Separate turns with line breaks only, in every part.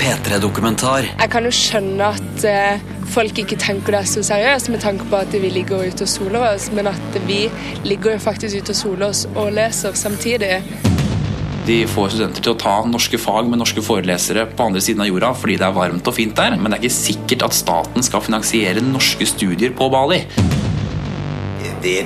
P3-dokumentar.
Jeg kan jo skjønne at eh, folk ikke tenker det så seriøst med tanke på at vi ligger ute og soler oss, men at vi ligger jo faktisk ute og soler oss og leser samtidig.
De får studenter til å ta norske fag med norske forelesere på andre siden av jorda fordi det er varmt og fint der, men det er ikke sikkert at staten skal finansiere norske studier på Bali.
Det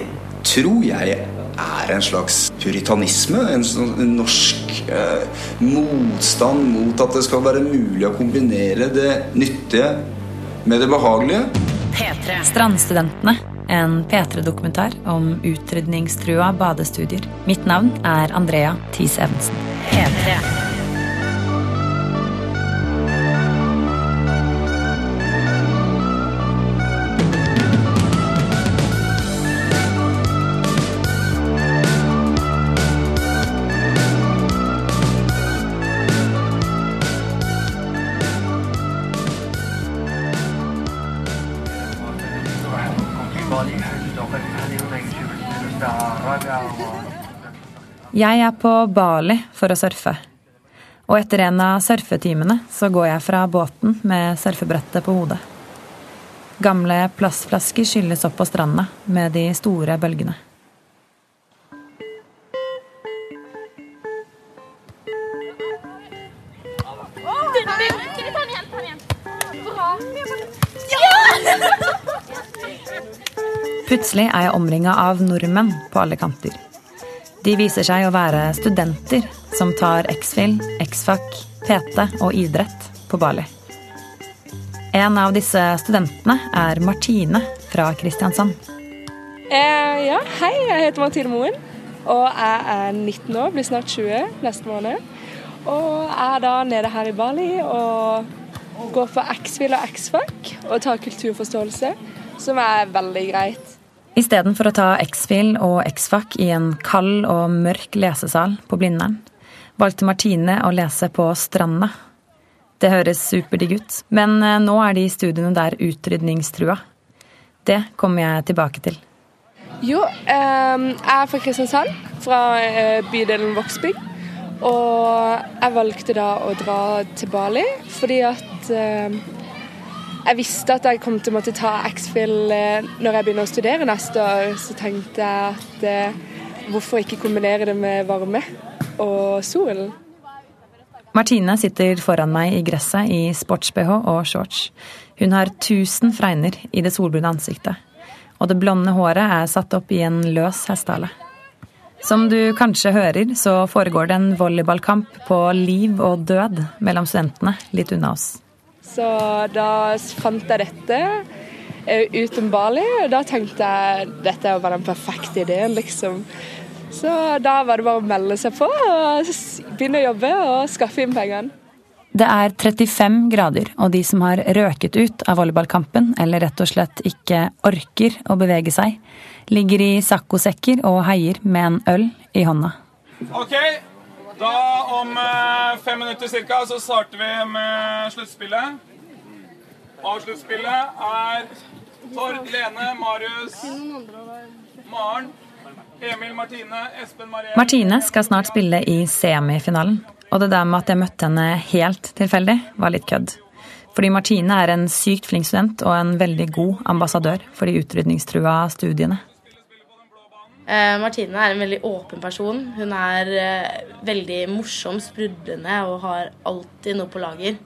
tror jeg er en slags puritanisme. En sånn norsk eh, motstand mot at det skal være mulig å kombinere det nyttige med det behagelige. P3.
Strandstudentene, en P3-dokumentar om utrydningstrua badestudier. Mitt navn er Andrea Thies Evensen. Jeg er på Bali for å surfe. Og etter en av surfetimene så går jeg fra båten med surfebrettet på hodet. Gamle plastflasker skylles opp på stranda med de store bølgene. Plutselig er jeg omringa av nordmenn på alle kanter. De viser seg å være studenter som tar X-Fill, X-Fac, PT og idrett på Bali. En av disse studentene er Martine fra Kristiansand.
Eh, ja, hei, jeg heter Martine Moen, og jeg er 19 år, blir snart 20 neste måned. Og jeg er da nede her i Bali og går for X-Fill og X-Fac og tar kulturforståelse, som er veldig greit.
Istedenfor å ta X-Fil og X-Fac i en kald og mørk lesesal på Blindern, valgte Martine å lese på stranda. Det høres superdigg ut, men eh, nå er de studiene der utrydningstrua. Det kommer jeg tilbake til.
Jo, eh, jeg er fra Kristiansand, fra eh, bydelen Vågsbygd. Og jeg valgte da å dra til Bali fordi at eh, jeg visste at jeg kom til å måtte ta X-Fill eh, når jeg begynner å studere neste år. Så tenkte jeg at eh, hvorfor ikke kombinere det med varme og sol?
Martine sitter foran meg i gresset i sports-BH og shorts. Hun har tusen fregner i det solbrune ansiktet. Og det blonde håret er satt opp i en løs hestehale. Som du kanskje hører, så foregår det en volleyballkamp på liv og død mellom studentene litt unna oss.
Så da fant jeg dette uten Bali, og da tenkte jeg dette var den perfekte ideen, liksom. Så da var det bare å melde seg på og begynne å jobbe og skaffe inn pengene.
Det er 35 grader, og de som har røket ut av volleyballkampen, eller rett og slett ikke orker å bevege seg, ligger i saccosekker og heier med en øl i hånda.
Ok, da om eh, fem minutter cirka så starter vi med sluttspillet. Og sluttspillet er Tord, Lene, Marius, Maren, Emil, Martine, Espen, Marie
Martine skal snart spille i semifinalen, og det der med at jeg møtte henne helt tilfeldig, var litt kødd. Fordi Martine er en sykt flink student og en veldig god ambassadør for de utrydningstrua studiene.
Eh, Martine er en veldig åpen person. Hun er eh, veldig morsom, sprudlende og har alltid noe på lager.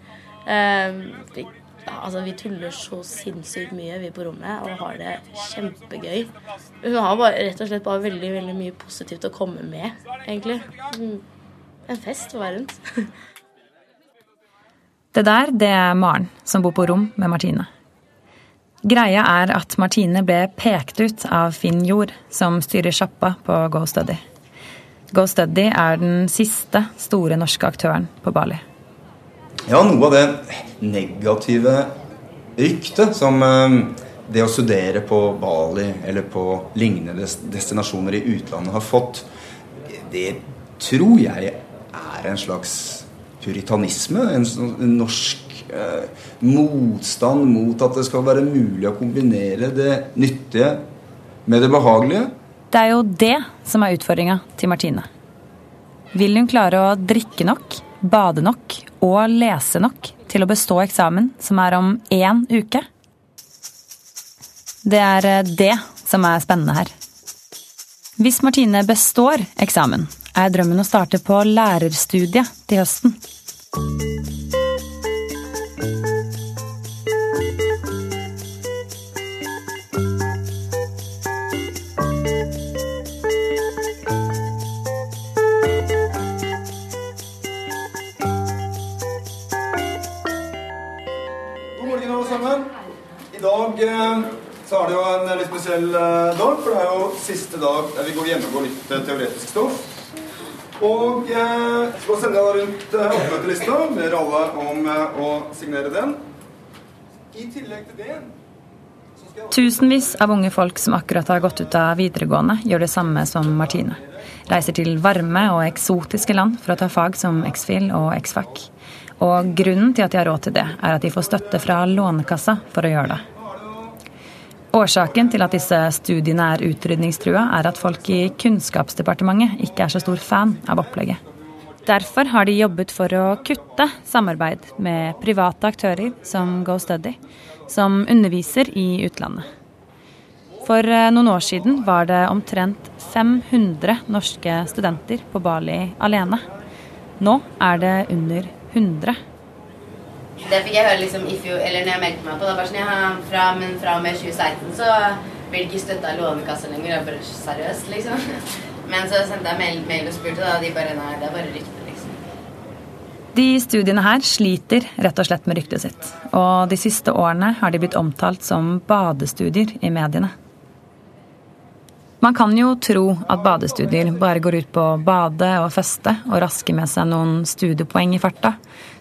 Eh, vi, altså, vi tuller så sinnssykt mye, vi på rommet, og har det kjempegøy. Hun har bare, rett og slett bare veldig, veldig mye positivt å komme med, egentlig. Mm, En fest å være rundt.
Det der, det er Maren, som bor på rom med Martine. Greia er at Martine ble pekt ut av Finn Jord, som styrer sjappa på Go Study. Go Study er den siste store norske aktøren på Bali.
Ja, noe av det negative ryktet som eh, det å studere på Bali eller på lignende destinasjoner i utlandet har fått, det tror jeg er en slags puritanisme. En norsk eh, motstand mot at det skal være mulig å kombinere det nyttige med det behagelige.
Det er jo det som er utfordringa til Martine. Vil hun klare å drikke nok, bade nok og lese nok til å bestå eksamen, som er om én uke? Det er eh, det som er spennende her. Hvis Martine består eksamen, er drømmen å starte på lærerstudiet til høsten.
Spesiell eh, dag, for det er jo siste dag der vi går gjennomgår litt eh, teoretisk stoff. Og eh, så sender jeg da rundt eh, oppmøtelista, ber alle om eh, å signere den. I tillegg til det
Tusenvis av unge folk som akkurat har gått ut av videregående, gjør det samme som Martine. Reiser til varme og eksotiske land for å ta fag som X-FIL og X-FAC. Og grunnen til at de har råd til det, er at de får støtte fra Lånekassa for å gjøre det. Årsaken til at disse studiene er utrydningstrua, er at folk i Kunnskapsdepartementet ikke er så stor fan av opplegget. Derfor har de jobbet for å kutte samarbeid med private aktører som GoStudy, som underviser i utlandet. For eh, noen år siden var det omtrent 500 norske studenter på Bali alene. Nå er det under 100.
Det fikk jeg høre liksom i fjor, eller når jeg meldte meg på. Da bare sånn, ja, fra, men fra og med 2016 så blir det ikke støtta av Lånekassa lenger. Er bare seriøst, liksom. Men så sendte jeg mail, mail og spurte, da, og de bare nei, det er bare rykte, liksom.
De studiene her sliter rett og slett med ryktet sitt. Og de siste årene har de blitt omtalt som badestudier i mediene. Man kan jo tro at badestudier bare går ut på å bade og feste og raske med seg noen studiepoeng i farta,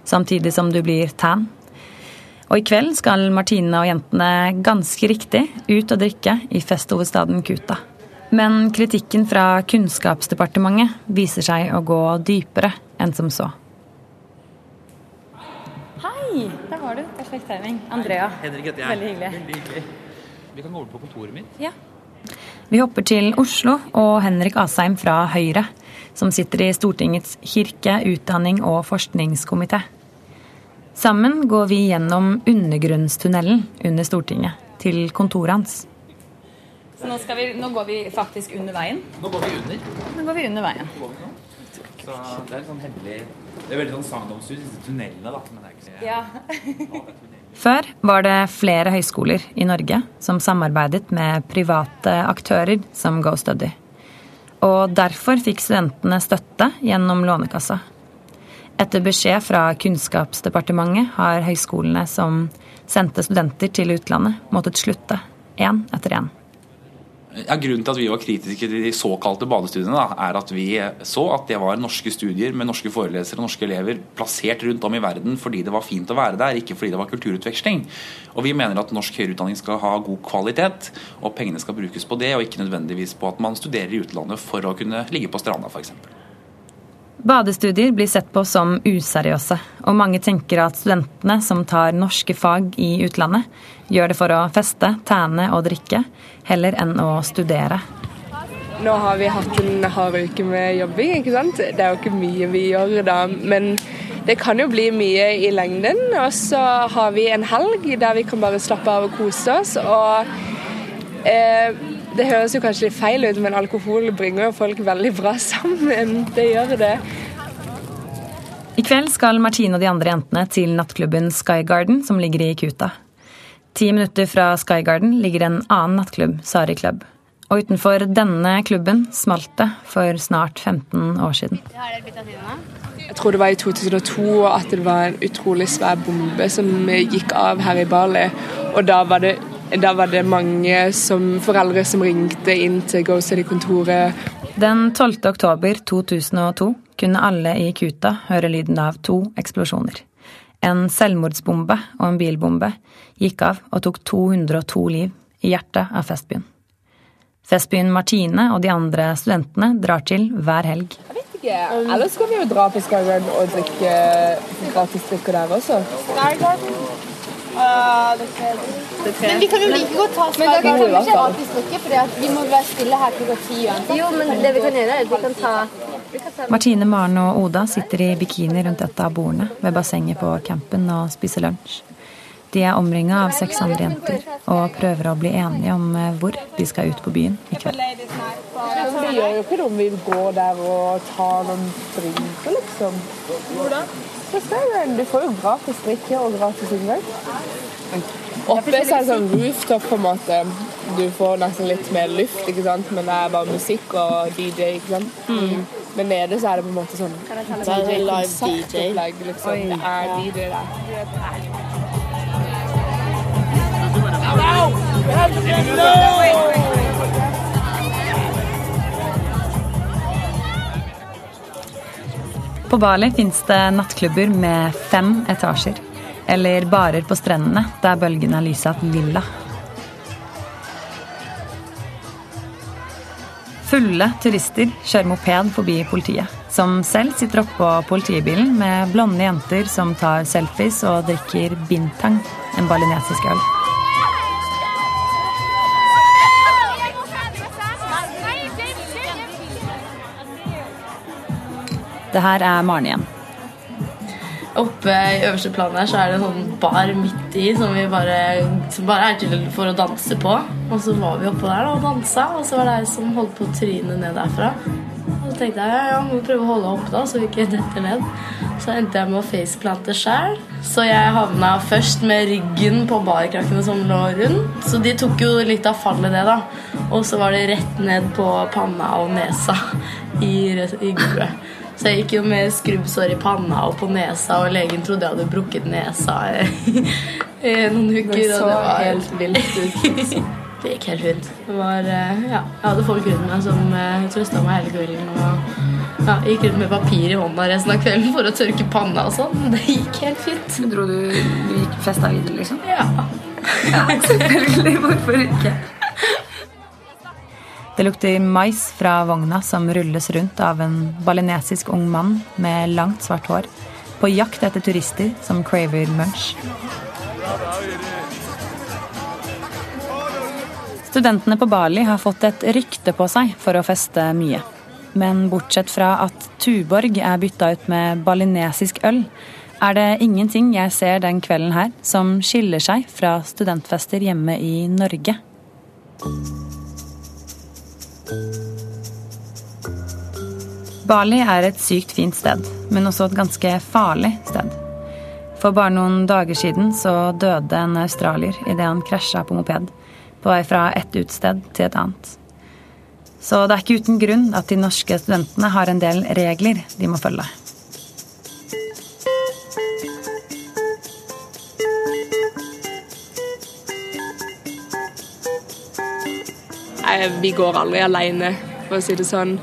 samtidig som du blir tan. Og i kveld skal Martine og jentene ganske riktig ut og drikke i festhovedstaden Kuta. Men kritikken fra Kunnskapsdepartementet viser seg å gå dypere enn som så. Hei, der var du. Perfekt timing. Andrea.
Henrik heter jeg.
Veldig hyggelig.
Veldig hyggelig. Vi kan gå over på kontoret mitt.
Ja. Vi hopper til Oslo og Henrik Asheim fra Høyre, som sitter i Stortingets kirke-, utdanning- og forskningskomité. Sammen går vi gjennom undergrunnstunnelen under Stortinget, til kontoret hans. Så nå, vi, nå, går vi faktisk under veien?
Nå går vi under.
Nå går vi under veien.
Så det er sånn hemmelig Det er veldig sånn sagnomsust, disse tunnelene, da. Men det er ikke så
Ja. Før var det flere høyskoler i Norge som samarbeidet med private aktører som GoStudy. Og derfor fikk studentene støtte gjennom Lånekassa. Etter beskjed fra Kunnskapsdepartementet har høyskolene som sendte studenter til utlandet, måttet slutte, én etter én.
Ja, grunnen til at vi var kritiske til de såkalte badestudiene, da, er at vi så at det var norske studier med norske forelesere og norske elever plassert rundt om i verden fordi det var fint å være der, ikke fordi det var kulturutveksling. Og vi mener at norsk høyere utdanning skal ha god kvalitet, og pengene skal brukes på det, og ikke nødvendigvis på at man studerer i utlandet for å kunne ligge på stranda, f.eks.
Badestudier blir sett på som useriøse, og mange tenker at studentene som tar norske fag i utlandet, gjør det for å feste, tæne og drikke, heller enn å studere.
Nå har vi hatt en hard uke med jobbing, ikke sant. Det er jo ikke mye vi gjør da, men det kan jo bli mye i lengden. Og så har vi en helg der vi kan bare slappe av og kose oss. Og eh, det høres jo kanskje litt feil ut, men alkohol bringer jo folk veldig bra sammen. Det gjør det.
I kveld skal Martine og de andre jentene til nattklubben Skygarden, som ligger i Kuta. Ti minutter fra Skygarden ligger en annen nattklubb, Sari Club. Og utenfor denne klubben smalt det for snart 15 år siden.
Jeg tror det var i 2002 at det var en utrolig svær bombe som gikk av her i Bali. Og da var det, da var det mange som, foreldre som ringte inn til GoStudy-kontoret.
Den 12. oktober 2002 kunne alle i Kuta høre lyden av to eksplosjoner. En selvmordsbombe og en bilbombe gikk av og tok 202 liv i hjertet av festbyen. Festbyen Martine og de andre studentene drar til hver helg.
Jeg vet ikke. Ellers skal vi jo dra på Skygarden og drikke gratis drikker der også.
Men vi kan jo like godt ta
Men det kan vi i hvert fall.
gratis drikke, for vi må være stille her klokka ti uansett.
Jo, men det vi kan gjøre, er at vi kan ta
Martine, Maren og Oda sitter i bikini rundt et av bordene ved bassenget på campen og spiser lunsj. De er omringa av seks andre jenter og prøver å bli enige om eh, hvor de skal ut på byen i kveld.
Vi gjør jo ikke noe om vi går der og tar noen drinker, liksom. Du får jo gratis drikke og gratis inngang. Oppe er det sånn rooftop, på en måte. Du får nesten litt mer luft, ikke sant? men det er bare musikk og DJ. ikke sant? Mm. Men nede så er det på en måte sånn
Det er live DJ.
Liksom. Det er DJ der.
På Bali fins det nattklubber med fem etasjer. Eller barer på strendene der bølgene er lysa lilla. Fulle turister kjører moped forbi politiet, som selv sitter oppå politibilen med blonde jenter som tar selfies og drikker bintang, en balinesisk øl. Det her er Maren igjen.
Oppe i øverste plan her så er det en sånn bar midt i som, bare, som bare er til for å danse på. Og så var vi oppå der og dansa, og så var det ei som holdt på å tryne ned derfra. Og så tenkte jeg ja, må prøve å holde opp da, så vi ikke detter ned. Så endte jeg med å faceplante sjæl. Så jeg havna først med ryggen på barkrakkene som lå rundt. Så de tok jo litt av fallet, det, da. Og så var det rett ned på panna og nesa i, i gulvet. Så jeg gikk jo med skrubbsår i panna og på nesa, og legen trodde jeg hadde brukket nesa noen uker.
Det så
det var
helt vilt ut.
Det gikk helt fint. Det var, eh, ja, jeg hadde folk rundt meg som uh, trøsta meg hele kvelden. Og ja, jeg gikk rundt med papir i hånda resten av kvelden for å tørke panna og sånn. Det gikk helt fint.
Dro du, du gikk festa videre, liksom?
Ja.
Selvfølgelig. Hvorfor ikke? Det lukter mais fra vogna som rulles rundt av en balinesisk ung mann med langt, svart hår, på jakt etter turister som craver munch. Studentene på Bali har fått et rykte på seg for å feste mye. Men bortsett fra at Tuborg er bytta ut med balinesisk øl, er det ingenting jeg ser den kvelden her som skiller seg fra studentfester hjemme i Norge. Bali er et sykt fint sted, men også et ganske farlig sted. For bare noen dager siden så døde en australier idet han krasja på moped på vei fra et utested til et annet. Så det er ikke uten grunn at de norske studentene har en del regler de må følge.
Vi går aldri alene, for å si det sånn.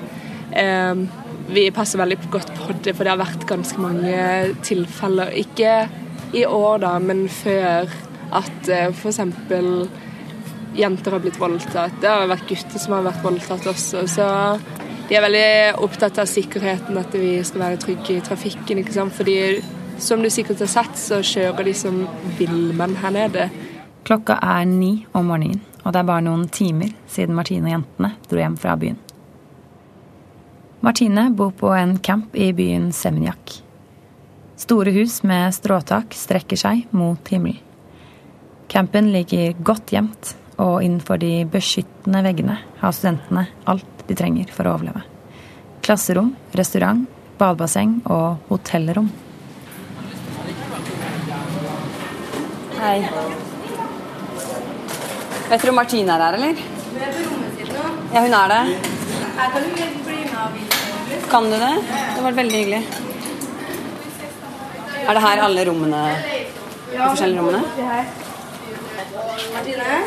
Vi passer veldig godt på det, for det har vært ganske mange tilfeller. Ikke i år, da, men før. At eh, f.eks. jenter har blitt voldtatt. Det har vært gutter som har vært voldtatt også. Så de er veldig opptatt av sikkerheten, at vi skal være trygge i trafikken. ikke sant? Fordi som du sikkert har sett, så kjører de som villmenn her nede.
Klokka er ni om morgenen, og det er bare noen timer siden Martine og jentene dro hjem fra byen. Martine bor på en camp i byen Seminyak. Store hus med stråtak strekker seg mot himmelen. Campen ligger godt gjemt, og innenfor de beskyttende veggene har studentene alt de trenger for å overleve. Klasserom, restaurant, badebasseng og hotellrom.
Hei. Vet dere om Martine er her, eller?
Hun er på rommet sitt nå.
Ja, hun er det.
Her kan du bli med av vise
Kan du det? Det hadde vært veldig hyggelig. Er det her alle rommene? De forskjellige rommene?
Martine?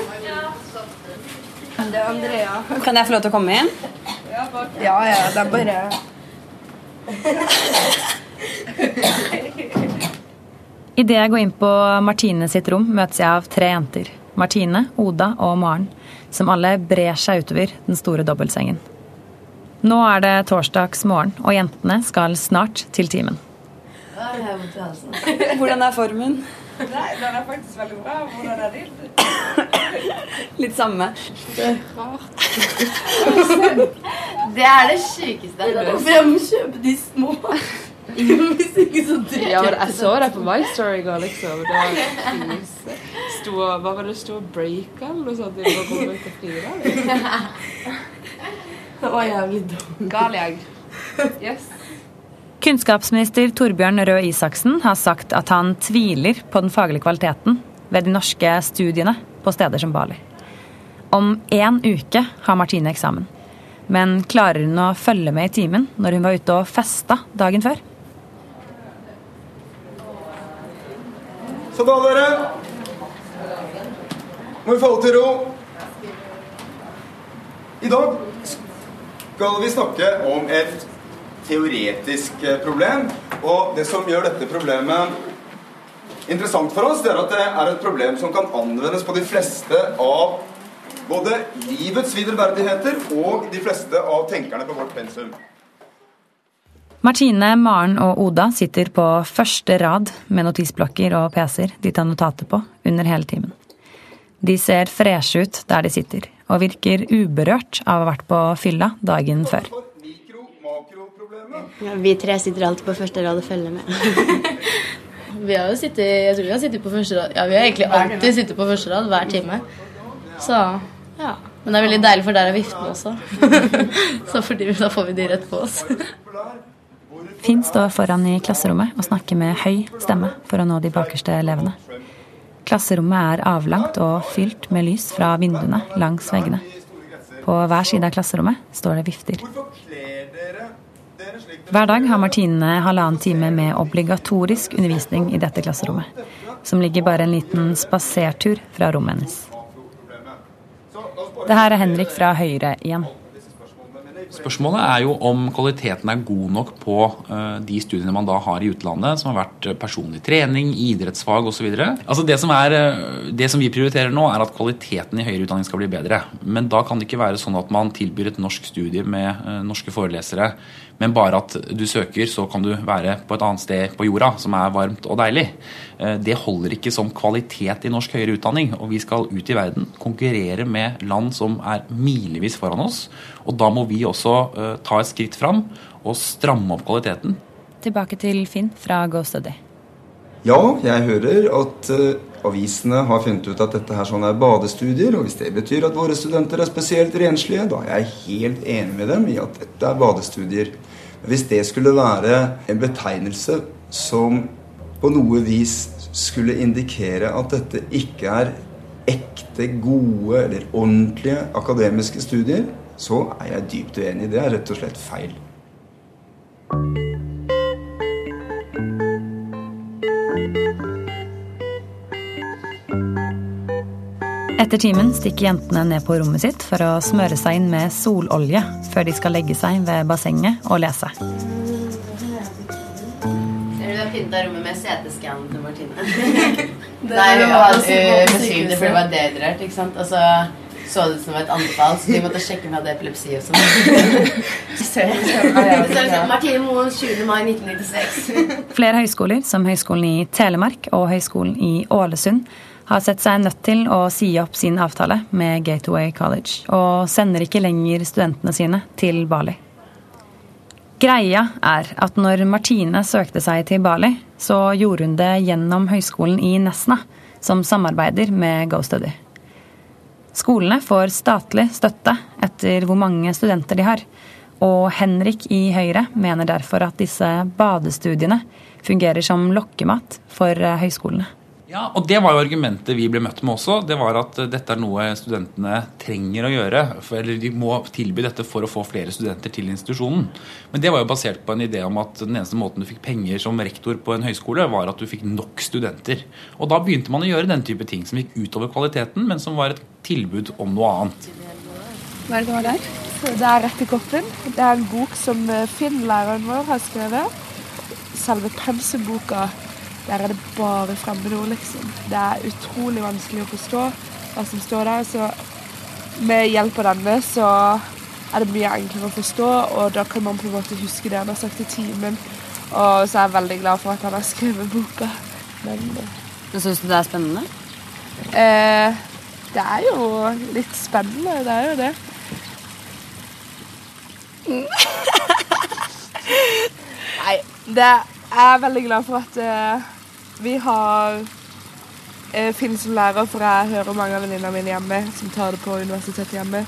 Det er Andrea.
Kan jeg få lov til å komme inn?
Ja, ja, det er bare
Idet jeg går inn på Martine sitt rom, møtes jeg av tre jenter. Martine, Oda og Maren, som alle brer seg utover den store dobbeltsengen. Nå er det torsdags morgen, og jentene skal snart til timen.
Hvordan er formen?
Nei, den er faktisk veldig bra. Hvordan er din?
Litt samme.
Det er rart.
Det er det sjukeste jeg har hørt.
For jeg kjøpe de små. Hvis ikke så driter
Ja, men jeg så det på My Story i går, liksom. Det var krise. Hva var det sto? break eller noe sånt? Det var kommet ut til Frida.
Det var jævlig dumt.
Gal jeg. Yes.
Kunnskapsminister Torbjørn Røe Isaksen har sagt at han tviler på den faglige kvaliteten ved de norske studiene på steder som Bali. Om én uke har Martine eksamen. Men klarer hun å følge med i timen når hun var ute og festa dagen før?
Så da, dere Må vi falle til ro. I dag skal vi snakke om et teoretisk eh, problem. Og det som gjør dette problemet interessant for oss, det er at det er et problem som kan anvendes på de fleste av både livets viderverdigheter og de fleste av tenkerne på vårt pensum.
Martine, Maren og Oda sitter på første rad med notisblokker og PC-er de tar notater på under hele timen. De ser freshe ut der de sitter, og virker uberørt av å ha vært på fylla dagen før.
Ja, vi tre sitter alltid på første rad og følger med.
Vi har jo sittet, jeg tror vi har sittet på første rad. Ja, vi har egentlig alltid sittet på første rad hver time. Så ja. Men det er veldig deilig, for der er viftene også. Så fordi, da får vi de rett på oss.
Finn står foran i klasserommet og snakker med høy stemme for å nå de bakerste elevene. Klasserommet er avlangt og fylt med lys fra vinduene langs veggene. På hver side av klasserommet står det vifter. Hver dag har Martine halvannen time med obligatorisk undervisning i dette klasserommet, som ligger bare en liten spasertur fra rommet hennes. Det her er Henrik fra Høyre igjen.
Spørsmålet er jo om kvaliteten er god nok på uh, de studiene man da har i utlandet, som har vært personlig trening, idrettsfag osv. Altså det, som uh, det som vi prioriterer nå, er at kvaliteten i høyere utdanning skal bli bedre. Men da kan det ikke være sånn at man tilbyr et norsk studie med norske forelesere, men bare at du søker, så kan du være på et annet sted på jorda som er varmt og deilig. Det holder ikke som kvalitet i norsk høyere utdanning. Og vi skal ut i verden, konkurrere med land som er milevis foran oss. Og da må vi også uh, ta et skritt fram og stramme opp kvaliteten.
Tilbake til Finn fra GoStudy.
Ja, jeg hører at uh, avisene har funnet ut at dette her sånn er badestudier. Og hvis det betyr at våre studenter er spesielt renslige, da er jeg helt enig med dem i at dette er badestudier. Hvis det skulle være en betegnelse som på noe vis skulle indikere at dette ikke er ekte, gode eller ordentlige akademiske studier, så er jeg dypt uenig. Det er rett og slett feil.
Etter timen stikker jentene ned på rommet sitt for å smøre seg inn med sololje før de skal legge seg ved bassenget og lese.
Ser du det er pynta rommet med CT-scan til Martine? Nei, hun var besvimt fordi det var dehydrert, ikke sant. Og så så det ut som det var et anfall, så de måtte sjekke om jeg hadde epilepsi og sånn. Martine Moen, 20. mai 1996.
Flere høyskoler, som Høgskolen i Telemark og Høgskolen i Ålesund, har sett seg nødt til å si opp sin avtale med Gateway College, og sender ikke lenger studentene sine til Bali. Greia er at når Martine søkte seg til Bali, så gjorde hun det gjennom høyskolen i Nesna, som samarbeider med GoStudy. Skolene får statlig støtte etter hvor mange studenter de har. Og Henrik i Høyre mener derfor at disse badestudiene fungerer som lokkemat for høyskolene.
Ja, og Det var jo argumentet vi ble møtt med også. Det var at dette er noe studentene trenger å gjøre. For, eller de må tilby dette for å få flere studenter til institusjonen. Men det var jo basert på en idé om at den eneste måten du fikk penger som rektor på en høyskole, var at du fikk nok studenter. Og da begynte man å gjøre den type ting som gikk utover kvaliteten, men som var et tilbud om noe annet.
Hva er det det var der? Det er Rett i koppen. Det er en bok som Finn, læreren vår, har skrevet. Selve pensumboka der er det bare fremmedord, liksom. Det er utrolig vanskelig å forstå hva som står der. Så med hjelp av denne så er det mye enklere å forstå, og da kan man på en måte huske det han har sagt i timen. Og så er jeg veldig glad for at han har skrevet boka. Men,
Men Syns du det er spennende?
eh, Det er jo litt spennende, det er jo det. Nei, det jeg er veldig glad for at uh, vi har eh, Finn som lærer, for jeg hører mange av venninnene mine hjemme som tar det på universitetet hjemme,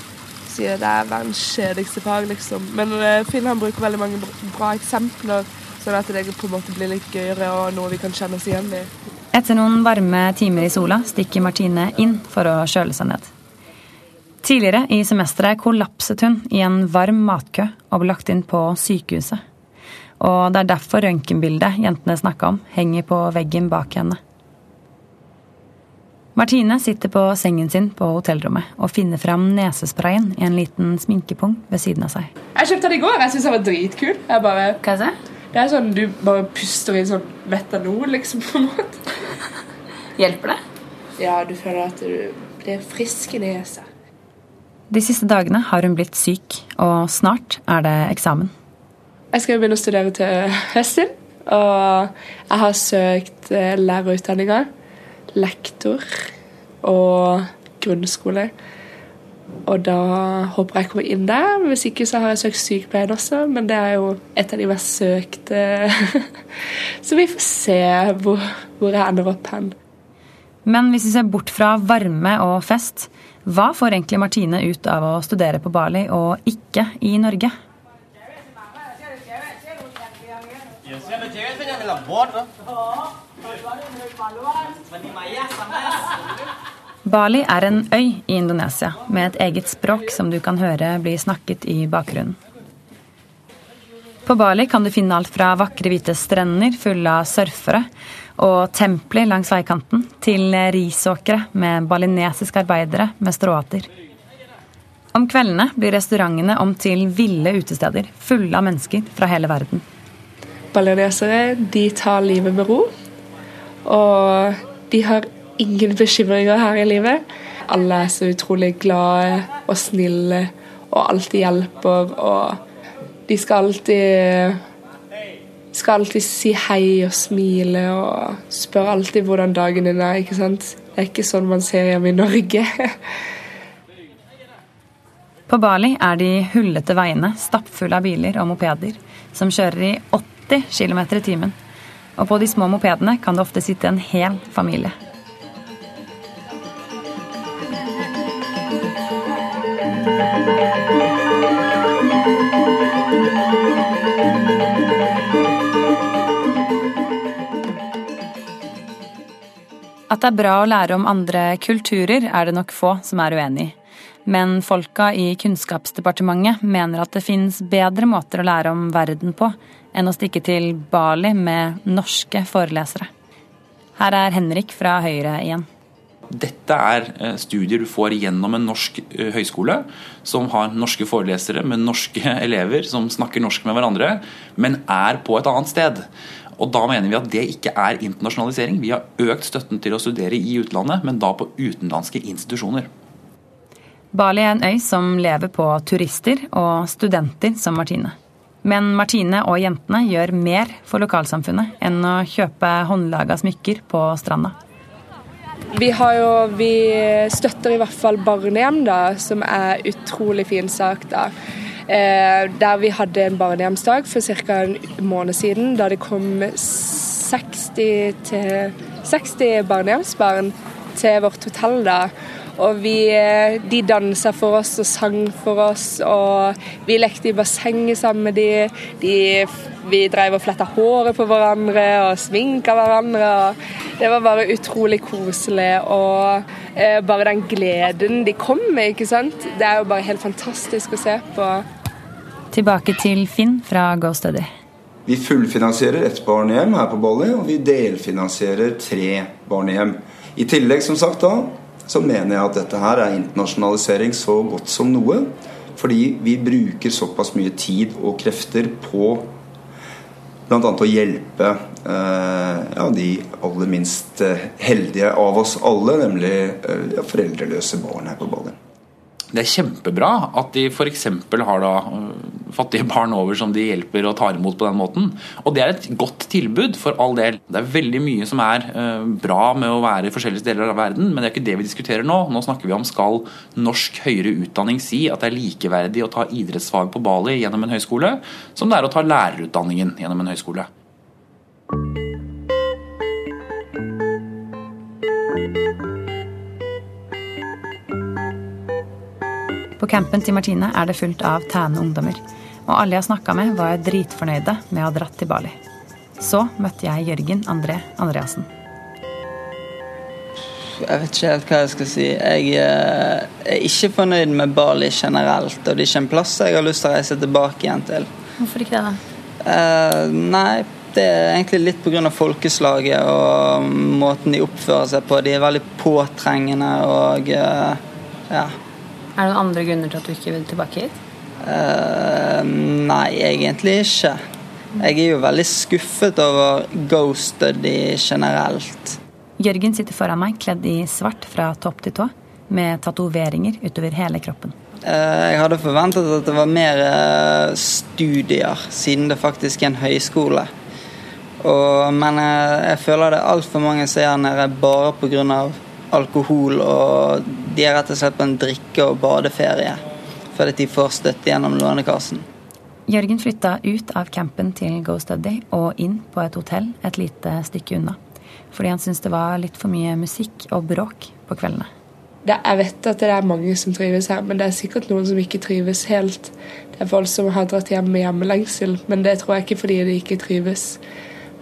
sier det er verdens kjedeligste fag, liksom. Men eh, Finn han bruker veldig mange bra eksempler, sånn at det på en måte blir litt gøyere og noe vi kan kjenne oss igjen i.
Etter noen varme timer i sola stikker Martine inn for å kjøle seg ned. Tidligere i semesteret kollapset hun i en varm matkø og ble lagt inn på sykehuset. Og det er derfor røntgenbildet jentene snakka om, henger på veggen bak henne. Martine sitter på sengen sin på hotellrommet og finner fram nesesprayen i en liten sminkepung ved siden av seg.
Jeg kjøpte den i går. Jeg syns den var dritkul. Bare...
Hva er det?
Det er sånn du bare puster inn sånn metanol, liksom, på en måte.
Hjelper det?
Ja, du føler at du blir frisk i nesa.
De siste dagene har hun blitt syk, og snart er det eksamen.
Jeg skal begynne å studere til høsten, og jeg har søkt eh, lærerutdanninga, lektor og grunnskole. Og da håper jeg kommer inn der. Hvis ikke så har jeg søkt sykepleien også, men det er jo et av de mest søkte. så vi får se hvor, hvor jeg ender opp hen.
Men hvis vi ser bort fra varme og fest, hva får egentlig Martine ut av å studere på Bali og ikke i Norge? Bali er en øy i Indonesia med et eget språk som du kan høre blir snakket i bakgrunnen. På Bali kan du finne alt fra vakre hvite strender fulle av surfere og templer langs veikanten til risåkre med balinesiske arbeidere med stråhatter. Om kveldene blir restaurantene om til ville utesteder fulle av mennesker fra hele verden.
Balinesere de tar livet med ro, og de har ingen bekymringer her i livet. Alle er så utrolig glade og snille og alltid hjelper. Og de skal alltid skal alltid si hei og smile og spørre alltid hvordan dagen din er. ikke sant? Det er ikke sånn man ser hjemme i Norge.
På Bali er de hullete veiene stappfulle av biler og mopeder som kjører i 80 km i timen. Og på de små mopedene kan det ofte sitte en hel familie. At det er bra å lære om andre kulturer, er det nok få som er uenig i. Men folka i Kunnskapsdepartementet mener at det finnes bedre måter å lære om verden på enn å stikke til Bali med norske forelesere. Her er Henrik fra Høyre igjen.
Dette er eh, studier du får gjennom en norsk eh, høyskole, som har norske forelesere med norske elever som snakker norsk med hverandre, men er på et annet sted. Og Da mener vi at det ikke er internasjonalisering. Vi har økt støtten til å studere i utlandet, men da på utenlandske institusjoner.
Bali er en øy som lever på turister og studenter som Martine. Men Martine og jentene gjør mer for lokalsamfunnet enn å kjøpe håndlaga smykker på stranda.
Vi, jo, vi støtter i hvert fall barnehjem, da, som er utrolig fin sak. da. Eh, der vi hadde en barnehjemsdag for ca. en måned siden, da det kom 60, til, 60 barnehjemsbarn til vårt hotell. da. Og vi, eh, de dansa for oss og sang for oss, og vi lekte i bassenget sammen med de. de vi drev og fletta håret på hverandre og sminka hverandre. og Det var bare utrolig koselig. Og eh, bare den gleden de kom med, ikke sant. Det er jo bare helt fantastisk å se på.
Tilbake til Finn fra GoStudy.
Vi fullfinansierer ett barnehjem her på Bali, og vi delfinansierer tre barnehjem. I tillegg, som sagt, da, så mener jeg at dette her er internasjonalisering så godt som noe. Fordi vi bruker såpass mye tid og krefter på bl.a. å hjelpe eh, ja, de aller minst eh, heldige av oss alle, nemlig eh, foreldreløse barn her på Bali.
Det er kjempebra at de f.eks. har da fattige barn over som de hjelper og tar imot på den måten. Og det er et godt tilbud, for all del. Det er veldig mye som er uh, bra med å være i forskjellige deler av verden, men det er ikke det vi diskuterer nå. Nå snakker vi om skal norsk høyere utdanning si at det er likeverdig å ta idrettsfag på Bali gjennom en høyskole, som det er å ta lærerutdanningen gjennom en høyskole.
På campen til Martine er det fullt av tæne ungdommer. Og alle jeg snakka med, var dritfornøyde med å ha dratt til Bali. Så møtte jeg Jørgen André Andreassen.
Jeg vet ikke helt hva jeg skal si. Jeg eh, er ikke fornøyd med Bali generelt. Og det er ikke en plass jeg har lyst til å reise tilbake igjen til.
Hvorfor ikke det, da?
Uh, nei, det er egentlig litt pga. folkeslaget og måten de oppfører seg på. De er veldig påtrengende og uh, ja.
Er det noen andre grunner til at du ikke vil tilbake hit?
Uh, nei, egentlig ikke. Jeg er jo veldig skuffet over Ghost Study generelt.
Jørgen sitter foran meg kledd i svart fra topp til tå, med tatoveringer utover hele kroppen.
Uh, jeg hadde forventet at det var mer uh, studier, siden det faktisk er en høyskole. Og, men jeg føler det er altfor mange som er her nede bare pga alkohol, og de er rett og slett på en drikke- og badeferie fordi de får støtte gjennom Lånekassen.
Jørgen flytta ut av campen til Go Study og inn på et hotell et lite stykke unna. Fordi han syntes det var litt for mye musikk og bråk på kveldene.
Det, jeg vet at det er mange som trives her, men det er sikkert noen som ikke trives helt. Det er folk som har dratt hjem med hjemmelengsel, men det tror jeg ikke fordi de ikke trives.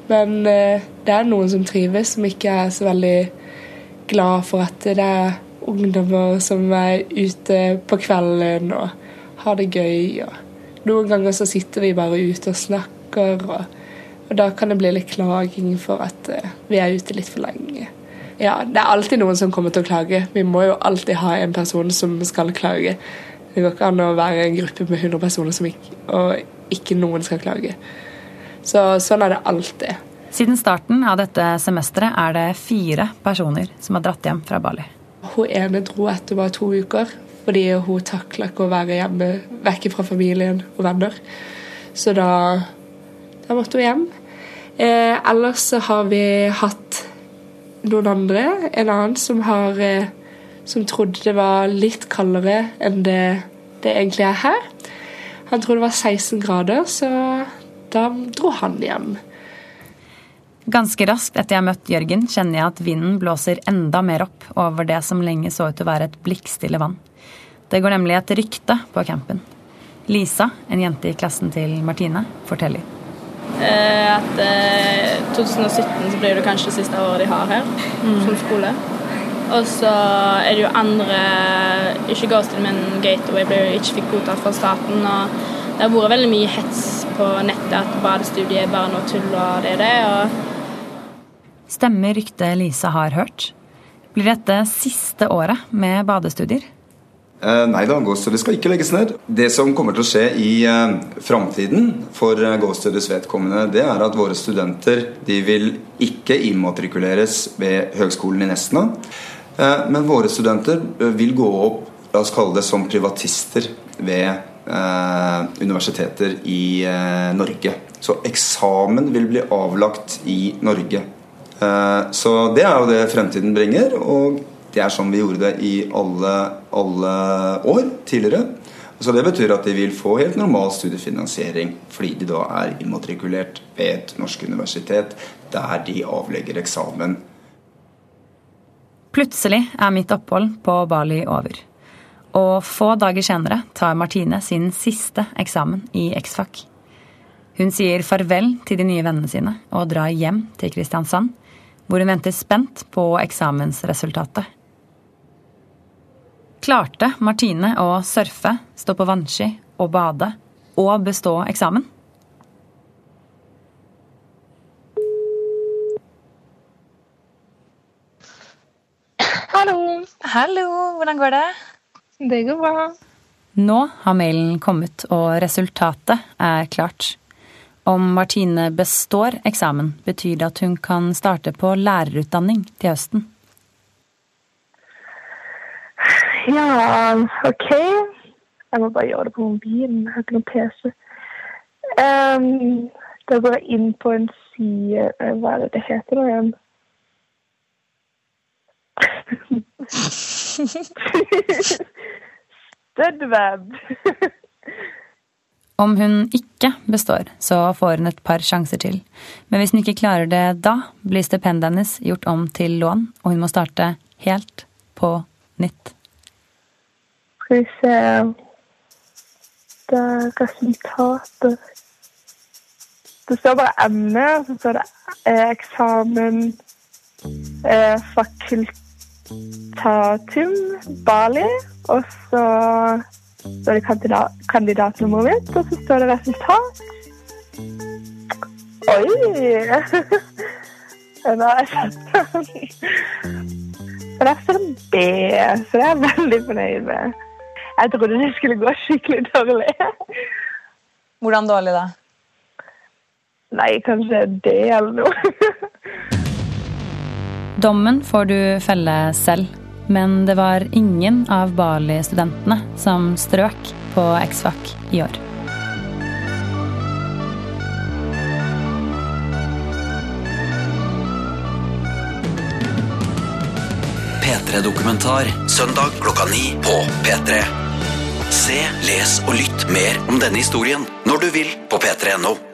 Men eh, det er noen som trives, som ikke er så veldig glad for at det er ungdommer som er ute på kvelden og har det gøy. Og noen ganger så sitter vi bare ute og snakker, og, og da kan det bli litt klaging for at uh, vi er ute litt for lenge. Ja, det er alltid noen som kommer til å klage. Vi må jo alltid ha en person som skal klage. Det går ikke an å være en gruppe med 100 personer ikke, og ikke noen skal klage. Så sånn er det alltid.
Siden starten av dette semesteret er det fire personer som har dratt hjem fra Bali.
Hun ene dro etter bare to uker fordi hun takla ikke å være hjemme vekk fra familien og venner. Så da, da måtte hun hjem. Eh, ellers så har vi hatt noen andre. En annen som har eh, som trodde det var litt kaldere enn det det egentlig er her. Han trodde det var 16 grader, så da dro han hjem.
Ganske raskt etter jeg har møtt Jørgen, kjenner jeg at vinden blåser enda mer opp over det som lenge så ut til å være et blikkstille vann. Det går nemlig et rykte på campen. Lisa, en jente i klassen til Martine, forteller.
Eh, at eh, 2017 så blir det kanskje det siste året de har her mm. som skole. Og så er det jo andre Ikke Ghosted, men Gateway ble jo ikke fikk godtatt fra staten. Og det har vært veldig mye hets på nettet at badestudiet er bare noe tull og det er det. og
Stemmer ryktet Lisa har hørt? Blir dette siste året med badestudier?
Eh, nei da, Gåstudiet skal ikke legges ned. Det som kommer til å skje i eh, framtiden for eh, Gåstudiets vedkommende, det er at våre studenter de vil ikke immatrikuleres ved Høgskolen i Nesna. Eh, men våre studenter eh, vil gå opp, la oss kalle det som privatister ved universiteter i Norge. Så eksamen vil bli avlagt i Norge. Eh, så det er jo det fremtiden bringer, og det er sånn vi gjorde det i alle, alle år tidligere. Så Det betyr at de vil få helt normal studiefinansiering fordi de da er immatrikulert ved et norsk universitet der de avlegger eksamen.
Plutselig er mitt opphold på Bali over. Og få dager senere tar Martine sin siste eksamen i X-Fac. Hun sier farvel til de nye vennene sine og drar hjem til Kristiansand hvor hun venter spent på eksamensresultatet. Klarte Martine å surfe, stå på vannski og bade og bestå eksamen?
Hallo.
Hallo, hvordan går det?
Det går bra.
Nå har mailen kommet, og resultatet er klart. Om Martine består eksamen, betyr det at hun kan starte på lærerutdanning til høsten?
Ja, OK. Jeg må bare gjøre det på mobilen. Jeg har ikke noen PC. Um, da går jeg inn på en side eh, Hva er det det heter nå igjen? Studweb.
Om hun ikke består, så får hun et par sjanser til. Men hvis hun ikke klarer det da, blir stipendet hennes gjort om til lån, og hun må starte helt på nytt.
Skal vi se Det er resultater. Det står bare ME, og så står det eksamen eh, fakultatum Bali. Og så står det kandidat, kandidatnummeret mitt, og så står det resultat. Oi! Nå har jeg sett. Og der står det B, så det er jeg veldig fornøyd med. Jeg trodde det skulle gå skikkelig dårlig.
Hvordan dårlig da?
Nei, kanskje D eller noe.
Dommen får du felle selv, men det var ingen av Bali-studentene som strøk på X-Fac i år.
P3-dokumentar søndag klokka ni på P3. Se, les og lytt mer om denne historien når du vil på p3.no.